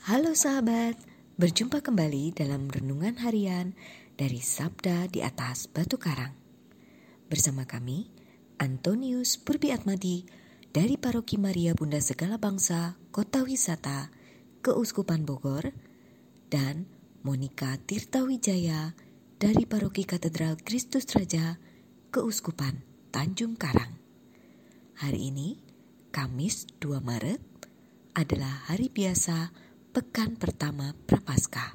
Halo sahabat, berjumpa kembali dalam renungan harian dari Sabda di atas Batu Karang. Bersama kami, Antonius Purbiatmadi dari Paroki Maria Bunda Segala Bangsa, Kota Wisata, Keuskupan Bogor, dan Monika Tirtawijaya dari Paroki Katedral Kristus Raja, Keuskupan Tanjung Karang. Hari ini, Kamis 2 Maret, adalah hari biasa pekan pertama Prapaskah.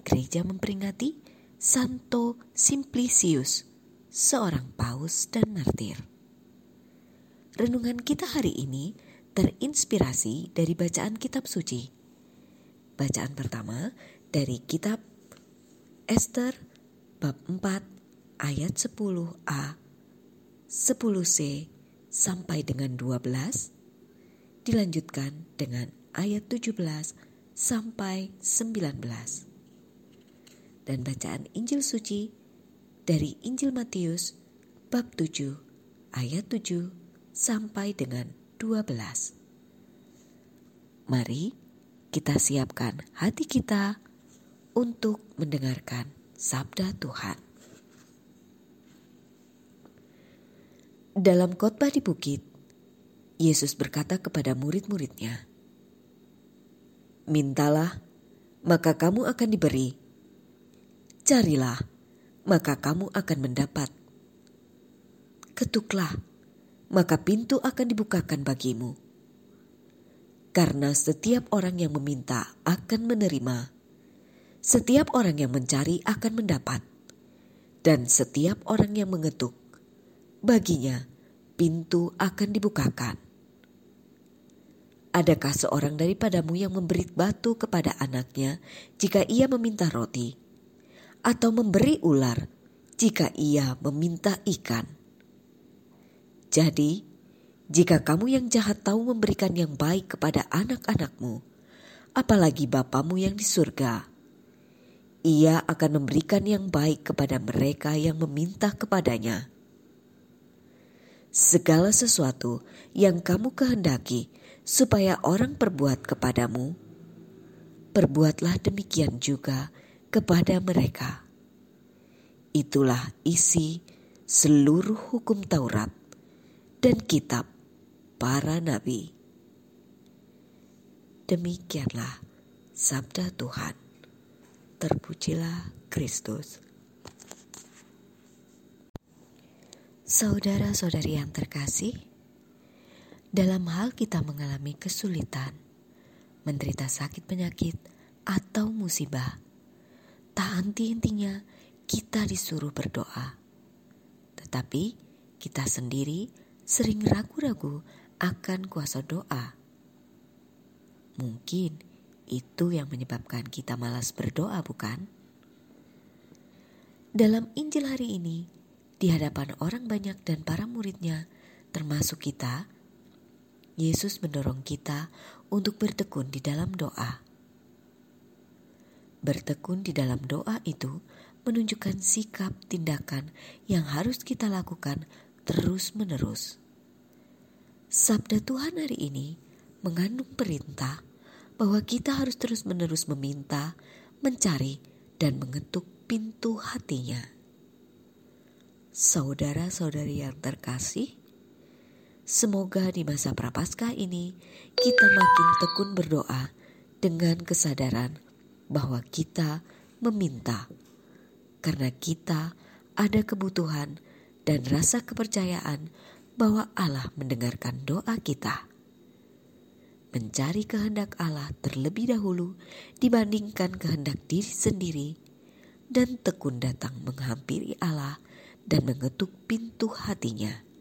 Gereja memperingati Santo Simplicius, seorang paus dan martir. Renungan kita hari ini terinspirasi dari bacaan kitab suci. Bacaan pertama dari kitab Esther bab 4 ayat 10a 10c sampai dengan 12 dilanjutkan dengan ayat 17 sampai 19. Dan bacaan Injil suci dari Injil Matius bab 7 ayat 7 sampai dengan 12. Mari kita siapkan hati kita untuk mendengarkan sabda Tuhan. Dalam khotbah di bukit, Yesus berkata kepada murid-muridnya, Mintalah, maka kamu akan diberi. Carilah, maka kamu akan mendapat. Ketuklah, maka pintu akan dibukakan bagimu. Karena setiap orang yang meminta akan menerima, setiap orang yang mencari akan mendapat, dan setiap orang yang mengetuk, baginya pintu akan dibukakan. Adakah seorang daripadamu yang memberi batu kepada anaknya jika ia meminta roti, atau memberi ular jika ia meminta ikan? Jadi, jika kamu yang jahat tahu memberikan yang baik kepada anak-anakmu, apalagi Bapamu yang di surga, ia akan memberikan yang baik kepada mereka yang meminta kepadanya. Segala sesuatu yang kamu kehendaki supaya orang perbuat kepadamu, perbuatlah demikian juga kepada mereka. Itulah isi seluruh hukum Taurat dan kitab para nabi. Demikianlah sabda Tuhan. Terpujilah Kristus. Saudara-saudari yang terkasih, dalam hal kita mengalami kesulitan, menderita sakit penyakit, atau musibah, tak henti-hentinya kita disuruh berdoa. Tetapi kita sendiri sering ragu-ragu akan kuasa doa. Mungkin itu yang menyebabkan kita malas berdoa, bukan? Dalam Injil hari ini, di hadapan orang banyak dan para muridnya, termasuk kita, Yesus mendorong kita untuk bertekun di dalam doa. Bertekun di dalam doa itu menunjukkan sikap tindakan yang harus kita lakukan terus-menerus. Sabda Tuhan hari ini mengandung perintah bahwa kita harus terus-menerus meminta, mencari, dan mengetuk pintu hatinya. Saudara-saudari yang terkasih, Semoga di masa prapaskah ini kita makin tekun berdoa dengan kesadaran bahwa kita meminta karena kita ada kebutuhan dan rasa kepercayaan bahwa Allah mendengarkan doa kita. Mencari kehendak Allah terlebih dahulu dibandingkan kehendak diri sendiri dan tekun datang menghampiri Allah dan mengetuk pintu hatinya.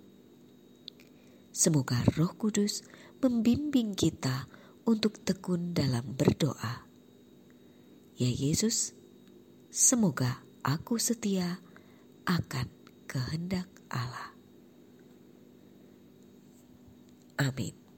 Semoga Roh Kudus membimbing kita untuk tekun dalam berdoa. Ya Yesus, semoga aku setia akan kehendak Allah. Amin.